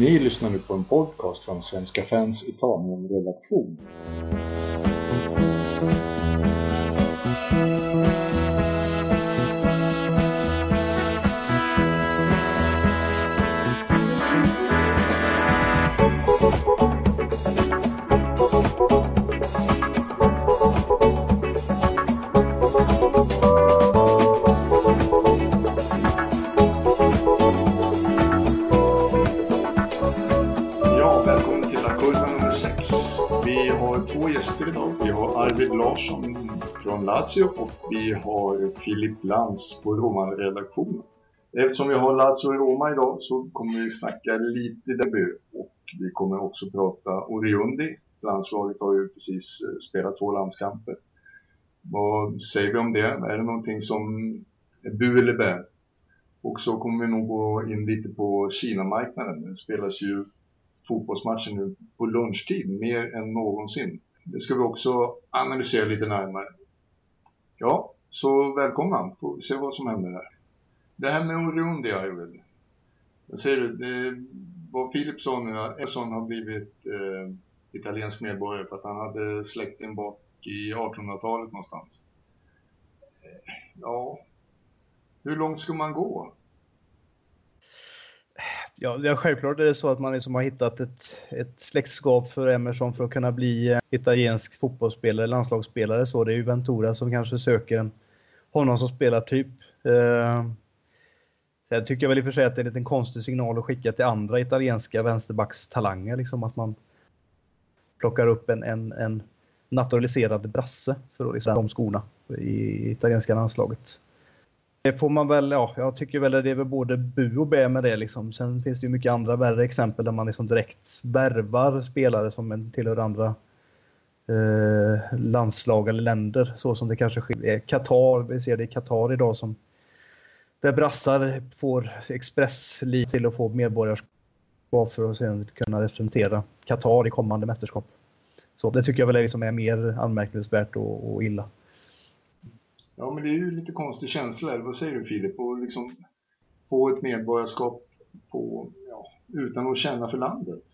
Ni lyssnar nu på en podcast från Svenska fans Italien-redaktion. Lazio och vi har Filip Lantz på Roma-redaktionen. Eftersom vi har Lazio i Roma idag så kommer vi snacka lite debut och vi kommer också prata Oriundi. Landslaget har ju precis eh, spelat två landskamper. Vad säger vi om det? Är det någonting som är bu eller bä? Och så kommer vi nog gå in lite på Kina-marknaden. Det spelas ju fotbollsmatcher nu på lunchtid mer än någonsin. Det ska vi också analysera lite närmare. Ja, så välkomna. Får vi se vad som händer här. Det här med Oriundi, Arvid. Vad säger du? Det, vad Filip sa nu, Esson har blivit eh, italiensk medborgare för att han hade släkten bak i 1800-talet någonstans. Eh, ja, hur långt ska man gå? Ja, ja, självklart är det så att man liksom har hittat ett, ett släktskap för Emerson för att kunna bli eh, italiensk fotbollsspelare, landslagsspelare. Så det är ju Ventura som kanske söker en, honom som spelartyp. Eh, sen tycker jag väl i och för sig att det är en liten konstig signal att skicka till andra italienska vänsterbackstalanger. Liksom att man plockar upp en, en, en naturaliserad brasse för att liksom de skorna i italienska landslaget. Det får man väl, ja, jag tycker väl att det är väl både bu och bä med det liksom. Sen finns det ju mycket andra värre exempel där man liksom direkt värvar spelare som en tillhör andra eh, landslag eller länder. Så som det kanske sker Qatar, vi ser det i Qatar idag som där brassar får expressliv till att få medborgarskap för att sedan kunna representera Qatar i kommande mästerskap. Så det tycker jag väl är, liksom är mer anmärkningsvärt och, och illa. Ja, men det är ju lite konstig känsla. eller Vad säger du Filip? Att liksom få ett medborgarskap på, ja, utan att känna för landet.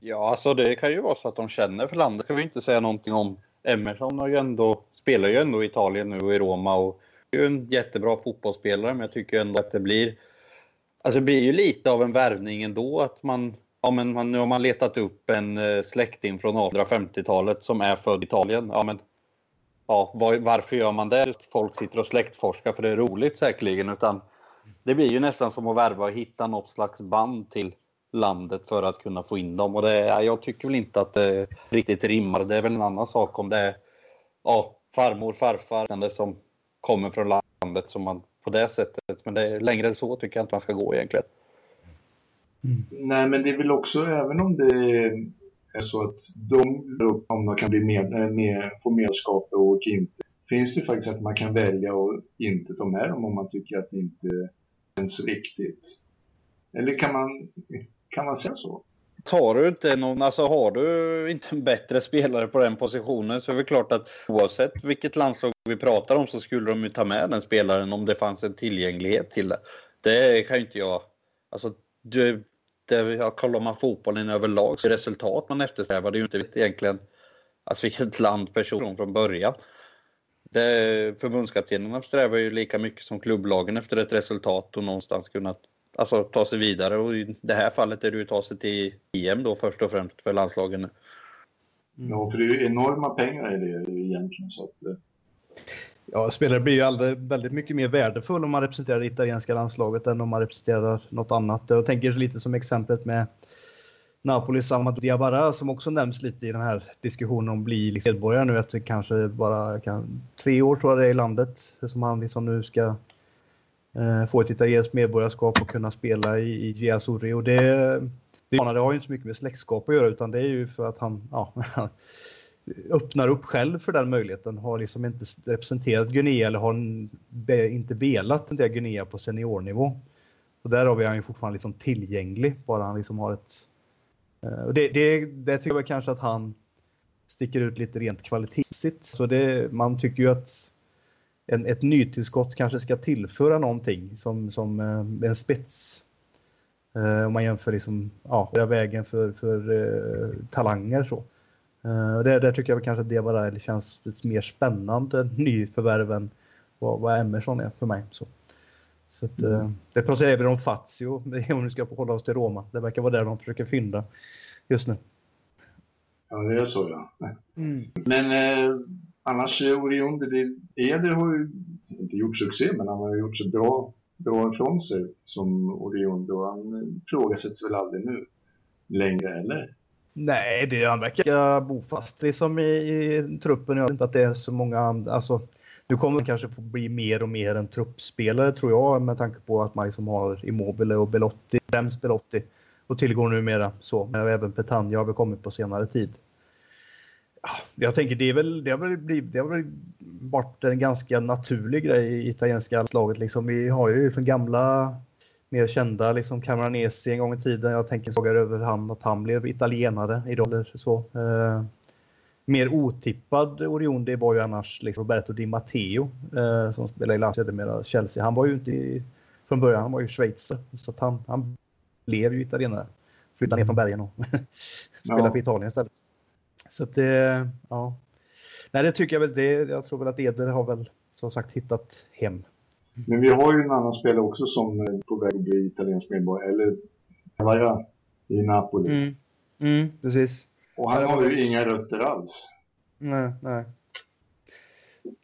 Ja, alltså det kan ju vara så att de känner för landet. ska vi inte säga någonting om. Emerson har ju ändå, spelar ju ändå i Italien nu och i Roma och är ju en jättebra fotbollsspelare. Men jag tycker ändå att det blir, alltså det blir ju lite av en värvning ändå att man, ja men man, nu har man letat upp en eh, släkting från 1850-talet som är född i Italien. Ja men, ja var, varför gör man det? Folk sitter och släktforskar för det är roligt säkerligen. Utan det blir ju nästan som att värva och hitta något slags band till landet för att kunna få in dem. Och det, jag tycker väl inte att det riktigt rimmar. Det är väl en annan sak om det är ja, farmor, farfar som kommer från landet som man på det sättet. Men det är, längre än så tycker jag inte man ska gå egentligen. Mm. Nej, men det är väl också, även om det så att de om de kan bli med, eh, med, få medskap och inte, finns det faktiskt att man kan välja att inte ta med dem om man tycker att det inte känns riktigt. Eller kan man, kan man säga så? Tar du inte någon, alltså har du inte en bättre spelare på den positionen så är det klart att oavsett vilket landslag vi pratar om så skulle de ju ta med den spelaren om det fanns en tillgänglighet till det. Det kan ju inte jag, alltså du, Eh, ja, kollar man fotbollen överlag så resultat man eftersträvar. Det är ju inte egentligen alltså vilket land personen från början. Det, förbundskaptenerna strävar ju lika mycket som klubblagen efter ett resultat och någonstans kunna alltså, ta sig vidare. Och i det här fallet är det ju att ta sig till EM då först och främst för landslagen. Mm. Ja, för det är ju enorma pengar i det egentligen. Så att, eh, Ja, spelare blir ju aldrig väldigt mycket mer värdefull om man representerar det italienska landslaget än om man representerar något annat. Jag tänker lite som exemplet med Napolis Amadou Diabara som också nämns lite i den här diskussionen om bli liksom medborgare nu efter kanske bara kan, tre år tror jag det är i landet som han liksom nu ska eh, få ett italienskt medborgarskap och kunna spela i, i Giasuri. Och det, det, det har ju inte så mycket med släktskap att göra utan det är ju för att han ja, öppnar upp själv för den möjligheten. Har liksom inte representerat Guinea eller har inte velat representera Guinea på seniornivå. Och där har vi han ju fortfarande liksom tillgänglig, bara han liksom har ett... Eh, och det, det, det tycker jag kanske att han sticker ut lite rent kvalitetsmässigt. Så det, man tycker ju att en, ett nytillskott kanske ska tillföra någonting som, som eh, en spets eh, om man jämför liksom, ja, vägen för, för talanger så. Eh, det, där tycker jag kanske att Diawara känns lite mer spännande nyförvärv än vad, vad Emerson är för mig. Så. Så att, mm. Det pratar även om Fazio, om vi ska hålla oss till Roma. Det verkar vara där de försöker fynda just nu. Ja, det är så ja. Mm. Men eh, annars, Orion, det, Eder har ju inte gjort succé, men han har gjort så bra, bra ifrån sig som Orion. Och han ifrågasätts väl aldrig nu längre, eller? Nej, det, han verkar bofast liksom i, i truppen. Jag vet inte att det är så många andra. Alltså, nu kommer han kanske få bli mer och mer en truppspelare tror jag med tanke på att man liksom har Immobile och Belotti, främst Belotti och tillgår numera så. Men även Petagna har väl kommit på senare tid. Jag tänker det, är väl, det, har väl blivit, det har väl varit en ganska naturlig grej i italienska slaget. Liksom, vi har ju från gamla mer kända, liksom Cameronesi en gång i tiden. Jag tänker sågar över han att han blev italienare idag. Så. Eh, mer otippad Orion det var ju annars liksom Roberto Di Matteo eh, som spelar i Lazio, sedermera Chelsea. Han var ju inte i, från början, han var ju schweizer. Så han, han blev ju italienare. Flyttade ner från bergen och spelade ja. för Italien istället. Så att det, ja. Nej, det tycker jag väl. Det, jag tror väl att Eder har väl som sagt hittat hem. Men vi har ju en annan spelare också som är på väg att bli italiensk medborgare. Eller Vaja i Napoli. Mm. Mm, precis. Och han har ju inga rötter alls. Nej, nej.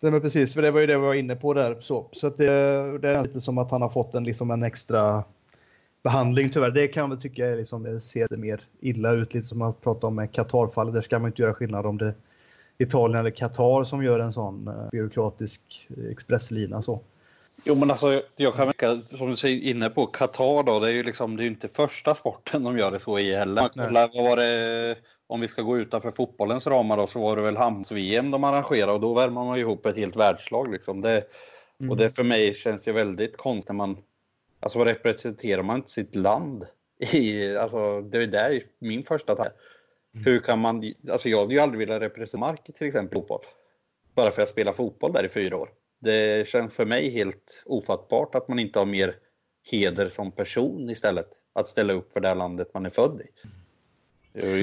Det var precis, för det var ju det vi var inne på där. Så, så att det, det är lite som att han har fått en, liksom en extra behandling tyvärr. Det kan jag väl tycka är liksom, ser det mer illa ut, lite som man pratar om med Qatar-fallet. Där ska man inte göra skillnad om det är Italien eller Qatar som gör en sån uh, byråkratisk uh, expresslina. Så. Jo men alltså jag kan verka, som du säger inne på, Qatar då, det är ju liksom, det är inte första sporten de gör det så i heller. Kolla, vad var det, om vi ska gå utanför fotbollens ramar då, så var det väl handbolls-VM de arrangerade och då värmer man ihop ett helt världslag liksom. Det, mm. Och det för mig känns det väldigt konstigt när man, alltså representerar man inte sitt land? I, alltså det är där min första tanke. Mm. Hur kan man, alltså jag hade ju aldrig velat representera Mark till exempel fotboll. Bara för att spela fotboll där i fyra år. Det känns för mig helt ofattbart att man inte har mer heder som person istället. Att ställa upp för det landet man är född i.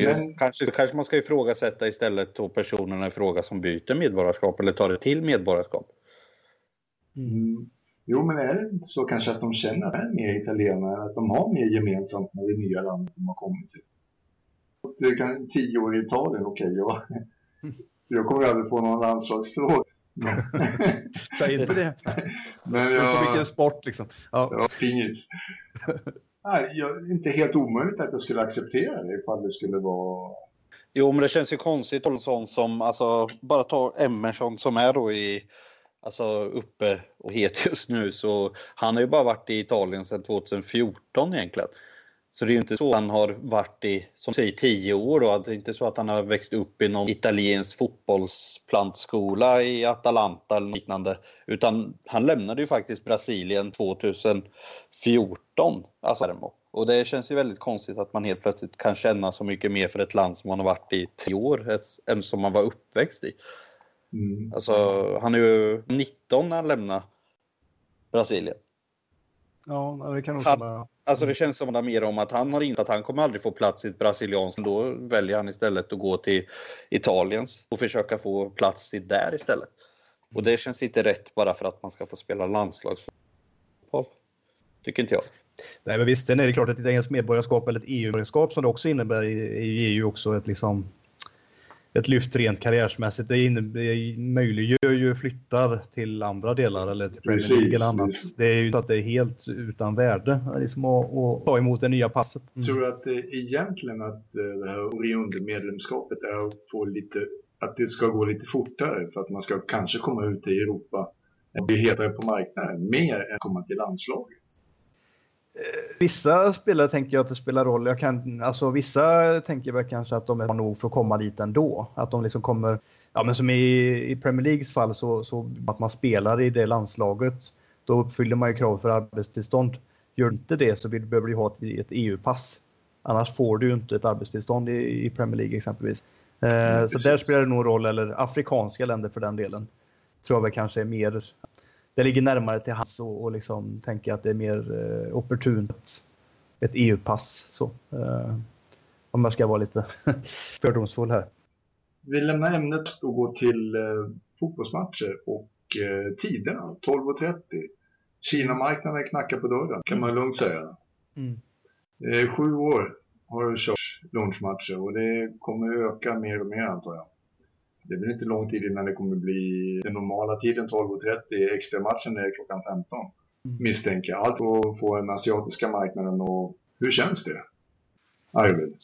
Men... Kanske, kanske man ska ifrågasätta istället då personerna i fråga som byter medborgarskap eller tar det till medborgarskap. Mm. Jo, men är det inte så kanske att de känner att de är mer italienare, att de har mer gemensamt med det nya landet de har kommit till? Det kan, tio år i Italien, okej, okay, jag, jag kommer aldrig få någon landslagsfråga. Säg inte det. Men jag, på vilken sport liksom. Ja, ja pingis. Nej, jag, inte helt omöjligt att jag skulle acceptera det ifall det skulle vara... Jo, men det känns ju konstigt en sån som, alltså, bara ta Emerson som är då i, alltså uppe och het just nu, så han har ju bara varit i Italien sedan 2014 egentligen. Så det är ju inte så han har varit i, som säger, tio år då. Det är inte så att han har växt upp i någon italiensk fotbollsplantskola i Atalanta eller liknande. Utan han lämnade ju faktiskt Brasilien 2014, alltså Och det känns ju väldigt konstigt att man helt plötsligt kan känna så mycket mer för ett land som man har varit i tio år än som man var uppväxt i. Mm. Alltså, han är ju 19 när han lämnade Brasilien. Ja, det kan nog han, Alltså det känns som att mer om att han har inte att han kommer aldrig få plats i ett brasilianskt. Då väljer han istället att gå till Italiens och försöka få plats i där istället. Och det känns inte rätt bara för att man ska få spela landslagsfotboll. Tycker inte jag. Nej, men visst, sen är det klart att ett engelskt medborgarskap eller ett EU-medborgarskap som det också innebär är ju också ett liksom ett lyft rent karriärsmässigt. Det, det möjliggör ju flyttar till andra delar eller till Premier League eller annat. Det är ju så att det är helt utan värde liksom att, att ta emot det nya passet. Mm. Tror du att det egentligen att eh, det här Orion-medlemskapet är att få lite att det ska gå lite fortare för att man ska kanske komma ut i Europa och bli hetare på marknaden mer än att komma till landslaget? Vissa spelare tänker jag att det spelar roll. Jag kan, alltså, vissa tänker väl kanske att de är nog för att komma dit ändå. Att de liksom kommer, ja men som i, i Premier Leagues fall så, så att man spelar i det landslaget. Då uppfyller man ju krav för arbetstillstånd. Gör inte det så behöver du ha ett, ett EU-pass. Annars får du ju inte ett arbetstillstånd i, i Premier League exempelvis. Eh, så där spelar det nog roll, eller afrikanska länder för den delen. Tror jag väl kanske är mer det ligger närmare till hands och, och liksom tänka att det är mer eh, opportunt ett EU-pass. Så, eh, om jag ska vara lite fördomsfull här. Vi lämnar ämnet och går till eh, fotbollsmatcher och eh, tiderna, 12.30. Kina-marknaden knackar på dörren, kan man lugnt säga. Mm. Eh, sju år har det körts lunchmatcher och det kommer öka mer och mer antar jag. Det blir inte lång tid innan det kommer bli den normala tiden 12.30, extra matchen är klockan 15. Mm. Misstänker jag. Allt för att få den asiatiska marknaden och hur känns det? Arvid?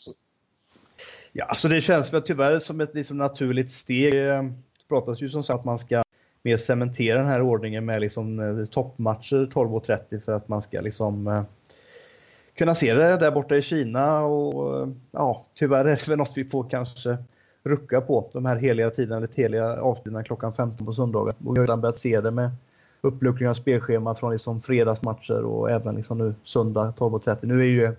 Ja, alltså det känns väl tyvärr som ett liksom naturligt steg. Det pratas ju som sagt att man ska mer cementera den här ordningen med liksom eh, toppmatcher 12.30 för att man ska liksom eh, kunna se det där borta i Kina och ja, tyvärr är det väl något vi får kanske rucka på de här heliga tiderna, eller heliga avstiderna klockan 15 på söndagar. Och vi har redan börjat se det med uppluckring av spelschema från liksom fredagsmatcher och även liksom nu söndag 12.30. Nu är ju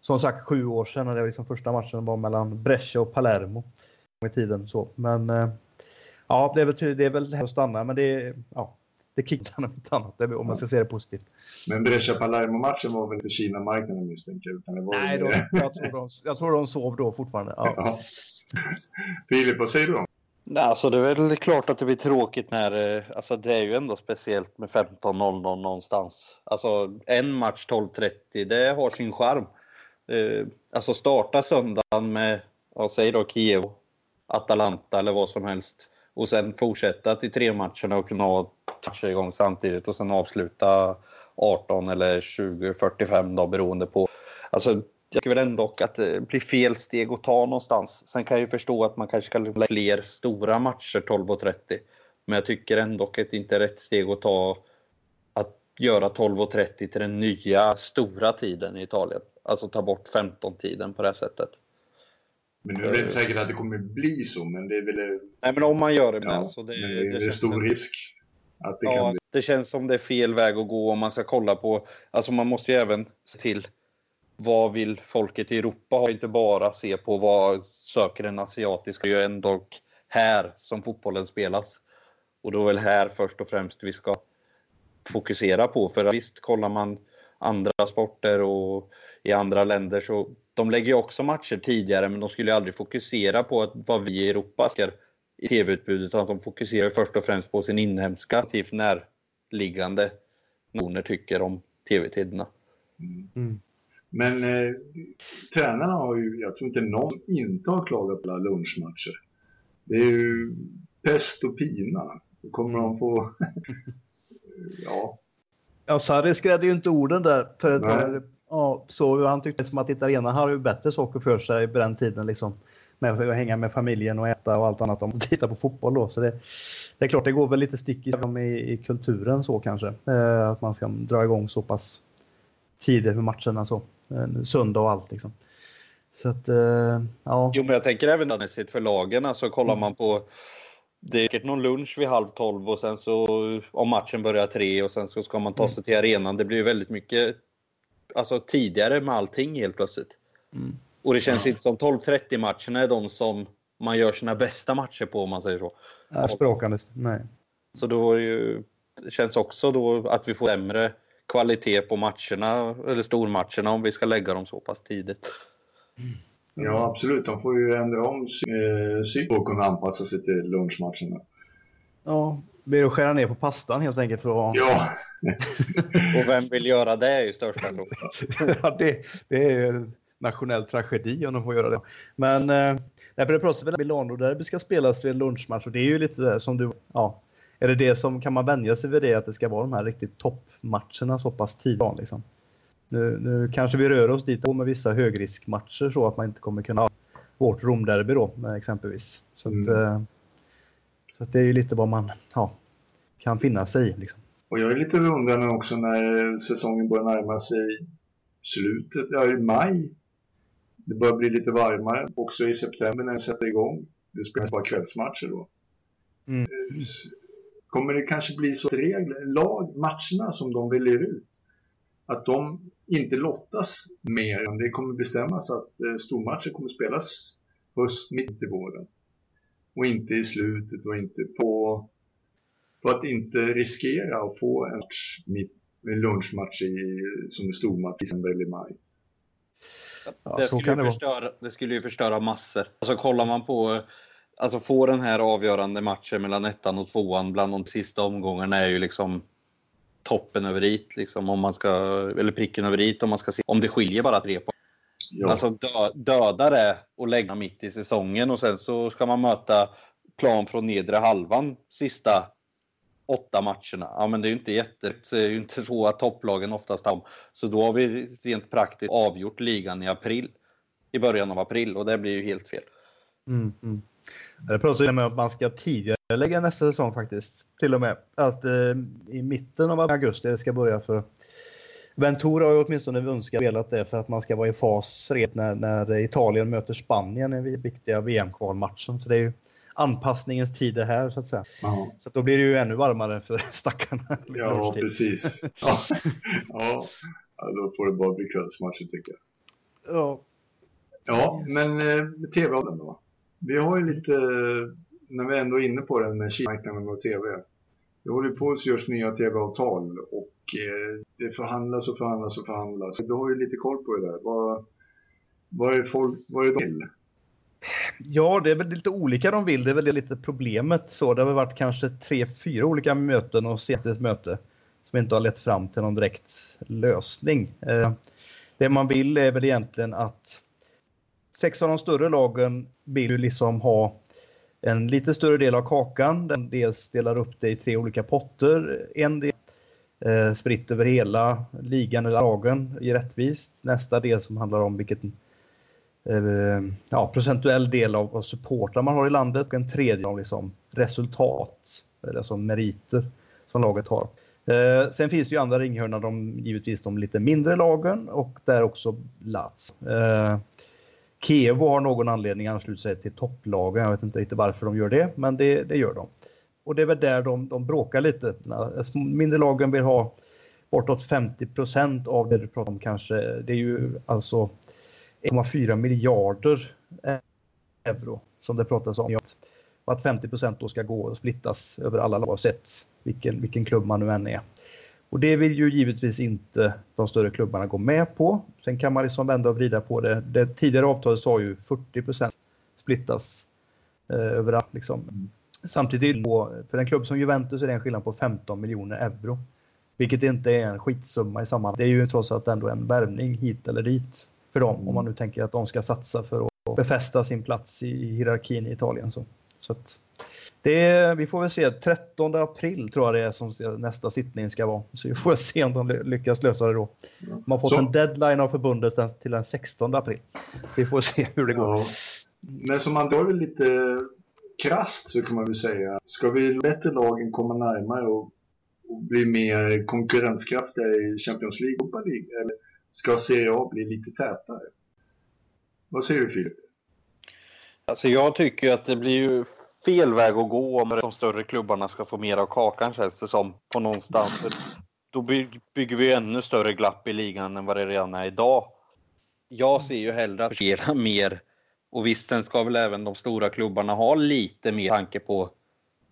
som sagt sju år sedan och det var liksom första matchen var mellan Brescia och Palermo i tiden. Så. Men eh, ja, det är väl, det är väl här att stanna, men det är, ja, det kickar något annat om man ska se det positivt. Men Brescia-Palermo-matchen var väl för Kina-marknaden misstänker jag? Nej, då, jag, tror de, jag tror de sov då fortfarande. Ja. Ja. Filip, vad säger du om? Nej, alltså det är väl klart att det blir tråkigt när, eh, alltså det är ju ändå speciellt med 15.00 någonstans. Alltså en match 12.30, det har sin charm. Eh, alltså starta söndagen med, vad säger då, Kiev, Atalanta eller vad som helst. Och sen fortsätta till tre matcherna och kunna ha matcher igång samtidigt och sen avsluta 18 eller 20, 45 då beroende på. Alltså jag tycker väl ändå att det blir fel steg att ta någonstans. Sen kan jag ju förstå att man kanske ska lägga fler stora matcher 12.30. Men jag tycker ändå att det inte är rätt steg att ta att göra 12.30 till den nya stora tiden i Italien. Alltså ta bort 15-tiden på det här sättet. Men nu är det inte säkert att det kommer bli så, men det är väl... Nej, men om man gör det med ja, så det, det, det är stor risk. Att det, ja, kan bli. det känns som det är fel väg att gå om man ska kolla på... Alltså man måste ju även se till vad vill folket i Europa ha? Inte bara se på vad söker den asiatiska, ju ändå här som fotbollen spelas. Och då är väl här först och främst vi ska fokusera på. För visst, kollar man andra sporter och i andra länder så de lägger ju också matcher tidigare men de skulle aldrig fokusera på att vad vi i Europa ska i tv-utbudet utan de fokuserar först och främst på sin inhemska, närliggande nationer tycker om tv-tiderna. Mm. Men eh, tränarna har ju, jag tror inte någon inte har klagat på alla lunchmatcher. Det är ju pest och pina. Då kommer de få, ja. Ja, Sarri skrädde ju inte orden där för ett tag. Ja, så han tyckte som att italienarna har ju bättre saker för sig på den tiden liksom. Med att hänga med familjen och äta och allt annat om att titta på fotboll då. Så det, det är klart, det går väl lite stick i, i, i kulturen så kanske. Eh, att man ska dra igång så pass tidigt med matcherna så en söndag och allt liksom. Så att, eh, ja. Jo, men jag tänker även mässigt för lagen. Alltså kollar mm. man på det är säkert någon lunch vid halv tolv och sen så om matchen börjar tre och sen så ska man ta sig till arenan. Det blir väldigt mycket alltså, tidigare med allting helt plötsligt. Mm. Och det känns inte som 12.30 matcherna är de som man gör sina bästa matcher på om man säger så. Ja, språkandes, nej. Så då ju, det känns också då att vi får sämre kvalitet på matcherna, eller stormatcherna om vi ska lägga dem så pass tidigt. Mm. Ja, absolut. De får ju ändra om sig och kunna anpassa sig till lunchmatcherna. Ja, blir att skära ner på pastan helt enkelt för att... Ja! och vem vill göra det i största frågan? ja, det, det är en nationell tragedi om de får göra det. Men eh, för det pratas väl om Milano där det ska spelas vid lunchmatch och det är ju lite där som du, ja, är det det som, kan man vänja sig vid det, att det ska vara de här riktigt toppmatcherna så pass tidigt? Liksom? Nu, nu kanske vi rör oss dit med vissa högriskmatcher så att man inte kommer kunna ha vårt Romderby då exempelvis. Så, att, mm. Eh, så att det är ju lite vad man ja, kan finna sig i. Liksom. Och jag är lite undrande också när säsongen börjar närma sig slutet, ja i maj. Det börjar bli lite varmare också i september när det sätter igång. Det spelas bara kvällsmatcher då. Mm. Eh, kommer det kanske bli så att regler, lag, matcherna som de väljer ut, att de inte lottas mer. Det kommer bestämmas att eh, stormatcher kommer spelas höst, mitt i våren. Och inte i slutet och inte på, på att inte riskera att få en match mitt, en lunchmatch i, som är stormatch i december eller maj. Ja, det, skulle det, förstöra, det skulle ju förstöra massor. Alltså kollar man på Alltså få den här avgörande matchen mellan ettan och tvåan bland de sista omgångarna är ju liksom toppen över it, liksom, om man ska, eller pricken över it om man ska se om det skiljer bara tre poäng. Ja. Alltså dö, döda det och lägga mitt i säsongen och sen så ska man möta plan från nedre halvan sista åtta matcherna. Ja, men det är ju inte jätte, det är ju inte så att topplagen oftast har. Så då har vi rent praktiskt avgjort ligan i april. I början av april och det blir ju helt fel. Mm, mm. Det pratas om att man ska tidigare lägga nästa säsong faktiskt. Till och med att eh, i mitten av augusti ska börja för Ventura har ju åtminstone önskat velat det för att man ska vara i fas redan när, när Italien möter Spanien i viktiga VM-kvalmatchen. Så det är ju anpassningens tid det här så att säga. Ja. Så då blir det ju ännu varmare för stackarna. Ja, precis. Ja. ja. då får det bara bli kvällsmatcher tycker jag. Ja. Ja, men eh, tv-avden då? Vi har ju lite, när vi ändå är inne på den med marknaden och tv. Det håller på att görs nya tv-avtal och eh, det förhandlas och förhandlas och förhandlas. Du har ju lite koll på det där. Vad, vad är folk, vad är de vill? Ja, det är väl lite olika de vill. Det är väl lite problemet så. Det har väl varit kanske tre, fyra olika möten och senaste ett möte som inte har lett fram till någon direkt lösning. Eh, det man vill är väl egentligen att sex av de större lagen vill ju liksom ha en lite större del av kakan. Den dels delar upp det i tre olika potter. En del eh, spritt över hela ligan eller lagen i rättvist. Nästa del som handlar om vilken eh, ja, procentuell del av, av supportrar man har i landet. Och en tredje om liksom resultat, alltså meriter som laget har. Eh, sen finns det ju andra ringhörnor, de, givetvis de lite mindre lagen och där också Lats. Eh, Kevo har någon anledning anslutit sig till topplagen. Jag vet inte riktigt varför de gör det, men det, det gör de. Och det är väl där de, de bråkar lite. Mindre lagen vill ha bortåt 50 procent av det du pratar om kanske. Det är ju alltså 1,4 miljarder euro som det pratas om. Och att 50 procent då ska gå och splittas över alla lag oavsett vilken, vilken klubb man nu än är. Och det vill ju givetvis inte de större klubbarna gå med på. Sen kan man liksom vända och vrida på det. Det tidigare avtalet sa ju 40% splittas eh, överallt. Liksom. Samtidigt för en klubb som Juventus är det en skillnad på 15 miljoner euro. Vilket inte är en skitsumma i sammanhanget. Det är ju trots allt ändå en värvning hit eller dit för dem. Om man nu tänker att de ska satsa för att befästa sin plats i hierarkin i Italien. Så, så att, det, vi får väl se. 13 april tror jag det är som nästa sittning ska vara. Så vi får se om de lyckas lösa det då. Man har fått så. en deadline av förbundet till den 16 april. Vi får se hur det går. Ja. Men som man då är väl lite krast så kan man väl säga. Ska vi bättre lagen komma närmare och, och bli mer konkurrenskraftiga i Champions League, Europa League? Eller ska Serie A bli lite tätare? Vad säger du Filip? Alltså jag tycker att det blir ju fel väg att gå om de större klubbarna ska få mer av kakan känns det som på någonstans. Då bygger vi ännu större glapp i ligan än vad det redan är idag. Jag ser ju hellre att fördela mer och visst, sen ska väl även de stora klubbarna ha lite mer tanke på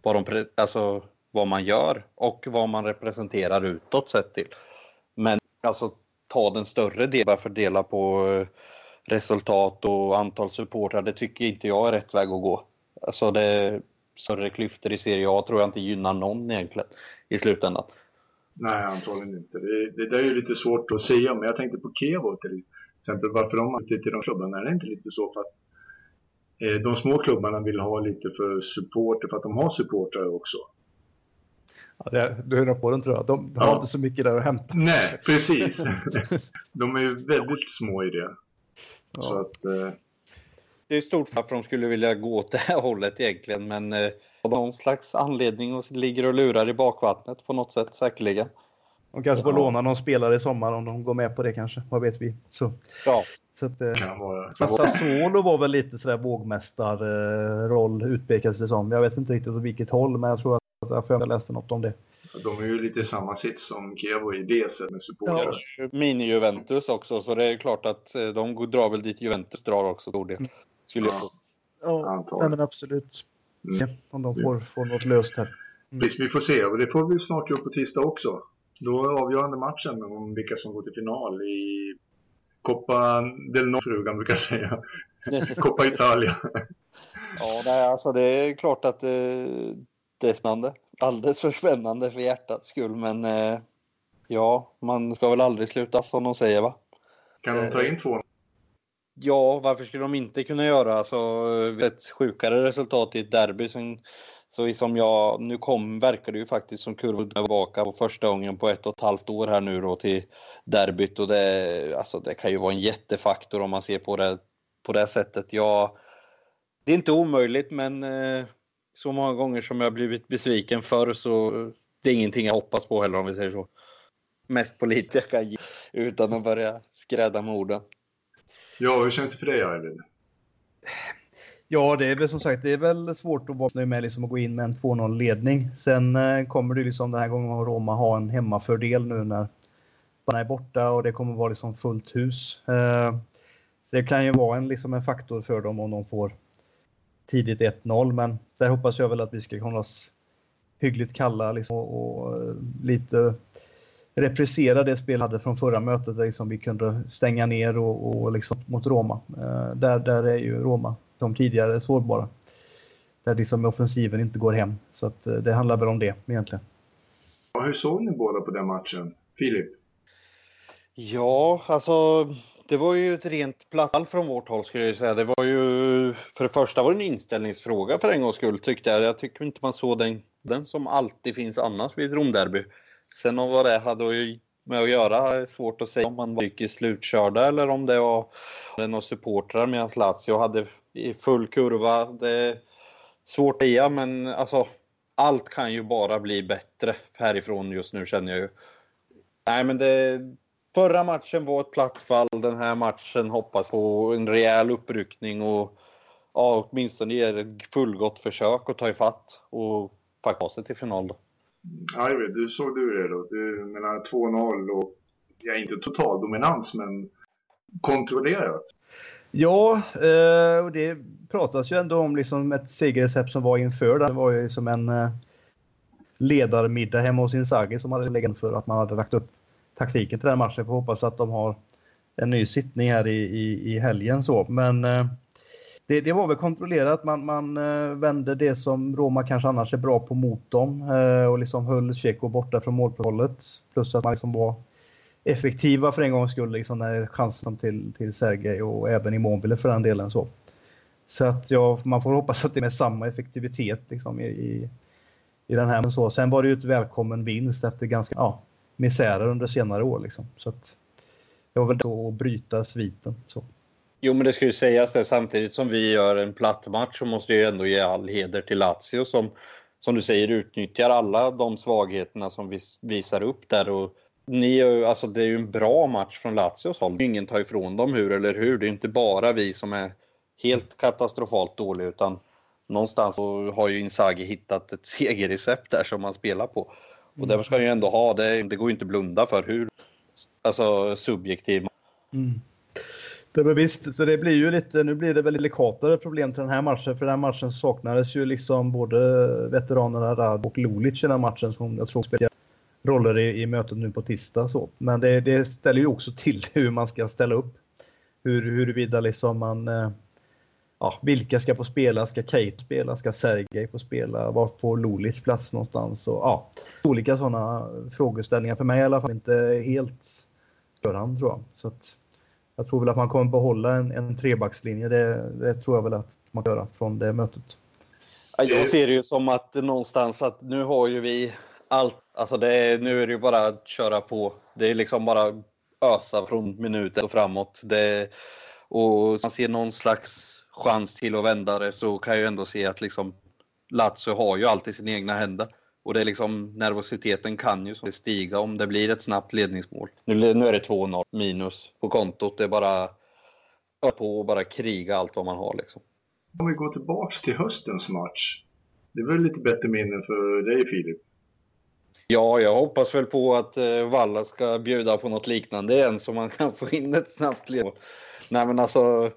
vad, de, alltså, vad man gör och vad man representerar utåt sett till. Men alltså ta den större delen, och fördela på eh, resultat och antal supportrar, det tycker inte jag är rätt väg att gå. Alltså det större klyftor i Serie A tror jag inte gynnar någon egentligen i slutändan. Nej, antagligen inte. Det, det där är ju lite svårt att säga, men jag tänkte på Kevo till exempel. Varför de har inte till de klubbarna? Är det inte lite så för att eh, de små klubbarna vill ha lite för supporter, för att de har supportrar också? Ja, det, du hör på den tror jag. De, de ja. har inte så mycket där att hämta. Nej, precis. de är ju väldigt små i det. Ja. Så att, eh, det är stort för att de skulle vilja gå åt det här hållet egentligen, men eh, av någon slags anledning och ligger och lurar i bakvattnet på något sätt säkerligen. De kanske får ja. låna någon spelare i sommar om de går med på det kanske, vad vet vi. Så. Ja. Så att, eh, Sassuolo var väl lite sådär vågmästarroll eh, utpekades det som. Jag vet inte riktigt åt vilket håll, men jag tror att jag läste något om det. De är ju lite i samma sits som Kevo i det sättet med supportrar. Ja. Mini-Juventus också, så det är klart att eh, de drar väl dit Juventus drar också, del. Skulle jag Ja, ja men absolut. Mm. om de får, får något löst här. Mm. Visst, vi får se. Och det får vi snart göra på tisdag också. Då är avgörande matchen om vilka som går till final i Coppa del Nord, frugan brukar säga. Coppa Italia. ja, nej, alltså det är klart att det, det är spännande. Alldeles för spännande för hjärtats skull, men eh, ja, man ska väl aldrig sluta som de säger, va? Kan de ta in två? Ja, varför skulle de inte kunna göra alltså, eh, ett sjukare resultat i ett derby som så som jag, nu kom, verkar det ju faktiskt som kurvan tillbaka på första gången på ett och ett halvt år här nu då till derbyt och det, alltså det kan ju vara en jättefaktor om man ser på det på det sättet. Jag, det är inte omöjligt men eh, så många gånger som jag blivit besviken förr så det är ingenting jag hoppas på heller om vi säger så. Mest politiker, jag kan ge utan att börja skräda med orden. Ja, hur känns det för dig Arvid? Ja, det är väl som sagt det är väl svårt att vara med liksom att gå in med en 2-0 ledning. Sen eh, kommer det liksom den här gången att Roma ha en hemmafördel nu när man är borta och det kommer vara liksom fullt hus. Eh, så det kan ju vara en, liksom en faktor för dem om de får tidigt 1-0, men där hoppas jag väl att vi ska hålla oss hyggligt kalla liksom, och, och eh, lite reprisera det spel hade från förra mötet där liksom vi kunde stänga ner och, och liksom mot Roma. Eh, där, där är ju Roma som tidigare sårbara. Där liksom offensiven inte går hem. Så att, eh, det handlar väl om det egentligen. Ja, hur såg ni båda på den matchen? Filip? Ja, alltså det var ju ett rent plattall från vårt håll skulle jag säga. Det var ju, för det första var det en inställningsfråga för en gångs skull tyckte jag. Jag tycker inte man såg den, den som alltid finns annars vid Romderby. Sen om vad det hade med att göra är svårt att säga om man var psykiskt slutkörda eller om det var några supportrar medan Lazio hade i full kurva. Det är svårt att säga men alltså allt kan ju bara bli bättre härifrån just nu känner jag ju. Nej men det Förra matchen var ett platt fall. Den här matchen hoppas på en rejäl uppryckning och ja, åtminstone ger ett fullgott försök att ta ifatt och faktiskt sig till final. Då. Arvid, du såg du det då? Du menar 2-0 och ja, inte total dominans men kontrollerat. Ja, eh, och det pratas ju ändå om liksom ett segerrecept som var inför. Det var ju som en eh, ledarmiddag hemma hos Inzaghi som hade legat för att man hade lagt upp taktiken till den matchen. Får hoppas att de har en ny sittning här i, i, i helgen. Så. Men eh, det, det, var väl kontrollerat. Man, man eh, vände det som Roma kanske annars är bra på mot dem eh, och liksom höll Tjecko borta från målprotokollet. Plus att man liksom var effektiva för en gångs skull liksom när chansen till, till Sergej och även Immobile för den delen. Så, så att ja, man får hoppas att det är med samma effektivitet liksom, i, i, i den här. Men så. Sen var det ju ett välkommen vinst efter ganska ja, misärer under senare år. Liksom. Så att, det var väl då att bryta sviten. Så. Jo, men det ska ju sägas det samtidigt som vi gör en platt match så måste jag ändå ge all heder till Lazio som, som du säger utnyttjar alla de svagheterna som vi visar upp där. Och ni, alltså det är ju en bra match från Lazios håll. Ingen tar ifrån dem hur eller hur. Det är inte bara vi som är helt katastrofalt dåliga utan någonstans har ju Inzaghi hittat ett segerrecept där som man spelar på. Och mm. ska han ju ändå ha. Det, det går ju inte att blunda för hur alltså, subjektiv. Mm. Det var visst, så det blir ju lite, nu blir det väl delikatare problem till den här matchen. För den här matchen saknades ju liksom både veteranerna Rad och Lulic i den matchen som jag tror spelar roller i, i mötet nu på tisdag. Så. Men det, det ställer ju också till hur man ska ställa upp. Hur, huruvida liksom man eh, ja, vilka ska få spela? Ska Kate spela? Ska Sergej få spela? Var får Lulic plats någonstans? Och, ja, olika sådana frågeställningar. För mig i alla fall inte helt förhand tror jag. Så att, jag tror väl att man kommer behålla en, en trebackslinje. Det, det tror jag väl att man kan göra från det mötet. Jag ser det ju som att någonstans att nu har ju vi allt. Alltså det är, nu är det ju bara att köra på. Det är liksom bara ösa från minuten och framåt. Det, och man ser någon slags chans till att vända det så kan jag ju ändå se att liksom Lazio har ju allt i sina egna händer. Och det är liksom, nervositeten kan ju stiga om det blir ett snabbt ledningsmål. Nu, nu är det 2-0 minus på kontot. Det är bara på och bara kriga allt vad man har liksom. Om vi går tillbaks till höstens match. Det är väl lite bättre minnen för dig Filip? Ja, jag hoppas väl på att eh, Valla ska bjuda på något liknande igen så man kan få in ett snabbt ledningsmål. Nej men alltså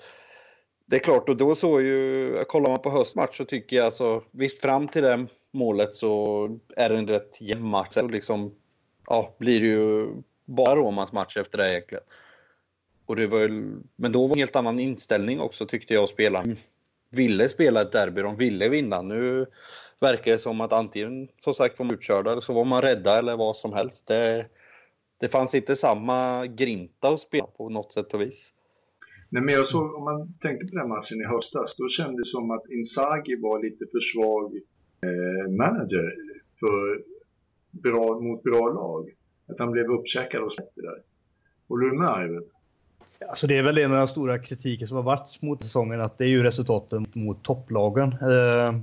det är klart, och då så ju, kollar man på höstmatch så tycker jag alltså, visst fram till det målet så är det en rätt jämn match. Och liksom, ja, blir det ju bara Romas match efter det egentligen. Och det var, men då var det en helt annan inställning också tyckte jag spelarna ville spela ett derby, de ville vinna. Nu verkar det som att antingen som sagt var man utkörda eller så var man rädda eller vad som helst. Det, det fanns inte samma grinta att spela på något sätt och vis. Nej, men jag såg, om man tänkte på den matchen i höstas, då kändes det som att Inzaghi var lite för svag Eh, manager för bra, mot bra lag. Att han blev uppkäkad och släppte där. Håller du med Alltså det är väl en av de stora kritiken som har varit mot säsongen att det är ju resultaten mot topplagen. Eh,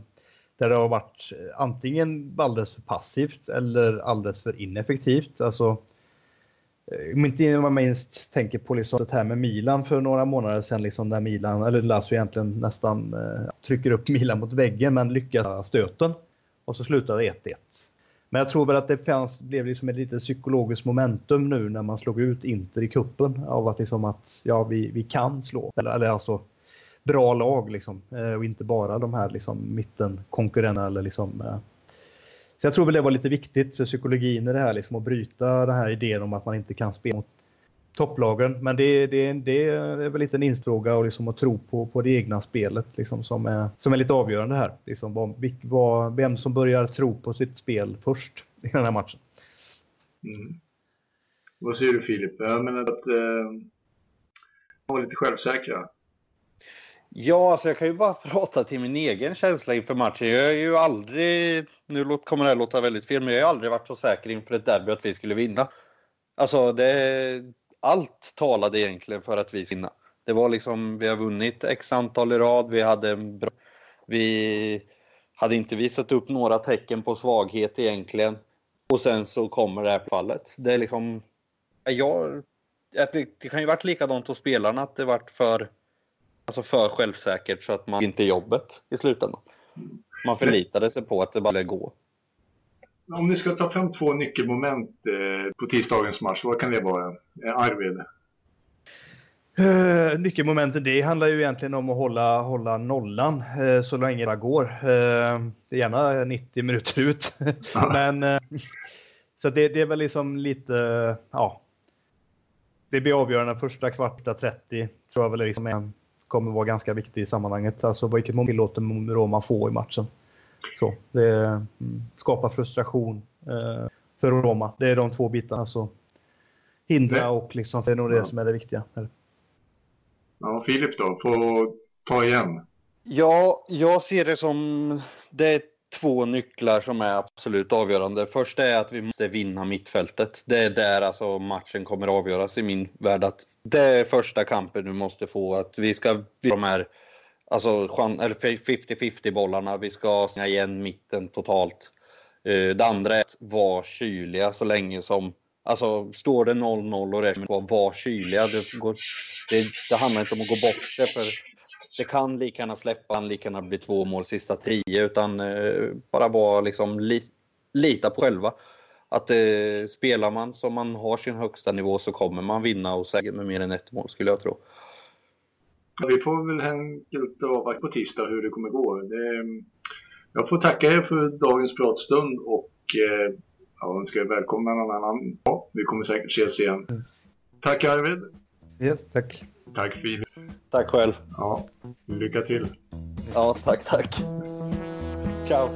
där det har varit antingen alldeles för passivt eller alldeles för ineffektivt. Alltså, Eh, om inte man minst tänker på liksom det här med Milan för några månader sedan, liksom där Milan, eller Lazio egentligen nästan eh, trycker upp Milan mot väggen men lyckas stöten. Och så slutar det 1-1. Men jag tror väl att det fanns, blev liksom ett litet psykologiskt momentum nu när man slog ut Inter i kuppen av att liksom att ja, vi, vi kan slå. Eller, eller alltså bra lag liksom. Eh, och inte bara de här liksom mittenkonkurrenterna eller liksom. Eh. Så jag tror väl det var lite viktigt för psykologin i det här liksom att bryta den här idén om att man inte kan spela mot topplagen. Men det, det, det är väl lite en instråga och liksom att tro på, på det egna spelet liksom som, är, som är lite avgörande här. Liksom vad, vad, vem som börjar tro på sitt spel först i den här matchen. Mm. Vad säger du Filip? Jag menar att eh, vara lite självsäkra. Ja, alltså jag kan ju bara prata till min egen känsla inför matchen. Jag är ju aldrig, nu kommer det här låta väldigt fel, men jag har aldrig varit så säker inför ett derby att vi skulle vinna. Alltså det, allt talade egentligen för att vi skulle vinna. Det var liksom, vi har vunnit x antal i rad, vi hade en bra, vi hade inte visat upp några tecken på svaghet egentligen. Och sen så kommer det här fallet. Det är liksom, jag, det, det kan ju varit likadant hos spelarna att det varit för, alltså för självsäkert så att man inte jobbet i slutändan. Man förlitade sig på att det bara skulle gå. Om ni ska ta fram två nyckelmoment eh, på tisdagens match, vad kan det vara? Eh, Arvid? Uh, nyckelmomenten det handlar ju egentligen om att hålla, hålla nollan uh, så länge det går. Uh, det är gärna 90 minuter ut. Men, uh, så det, det, är väl liksom lite, ja. Det blir avgörande första kvarta 30 tror jag väl liksom är, kommer vara ganska viktigt i sammanhanget. Alltså vilket mål tillåter Roma få i matchen. Så, det mm, skapar frustration eh, för Roma. Det är de två bitarna. Alltså, hindra och liksom, det är nog det som är det viktiga. Ja, Filip då, på ta igen. Ja, jag ser det som det är två nycklar som är absolut avgörande. Först är att vi måste vinna mittfältet. Det är där alltså matchen kommer att avgöras i min värld. Att det är första kampen du måste få. Att vi ska de här Alltså 50-50 bollarna. Vi ska stänga igen mitten totalt. Eh, det andra är att vara kyliga så länge som... Alltså står det 0-0 och det är vara kyliga. Det, går, det, det handlar inte om att gå bort sig för det kan lika gärna släppa, kan lika gärna bli två mål sista tio utan eh, bara vara liksom li, lita på själva. Att eh, spelar man som man har sin högsta nivå så kommer man vinna och säkert med mer än ett mål skulle jag tro. Vi får väl enkelt avvakta på tisdag hur det kommer gå. Det, jag får tacka er för dagens pratstund och eh, ja, önskar er välkomna någon annan ja, Vi kommer säkert ses igen. Tack Arvid! Yes, tack! Tack Filip! Tack själv! Ja, lycka till! Ja, tack, tack! Ciao!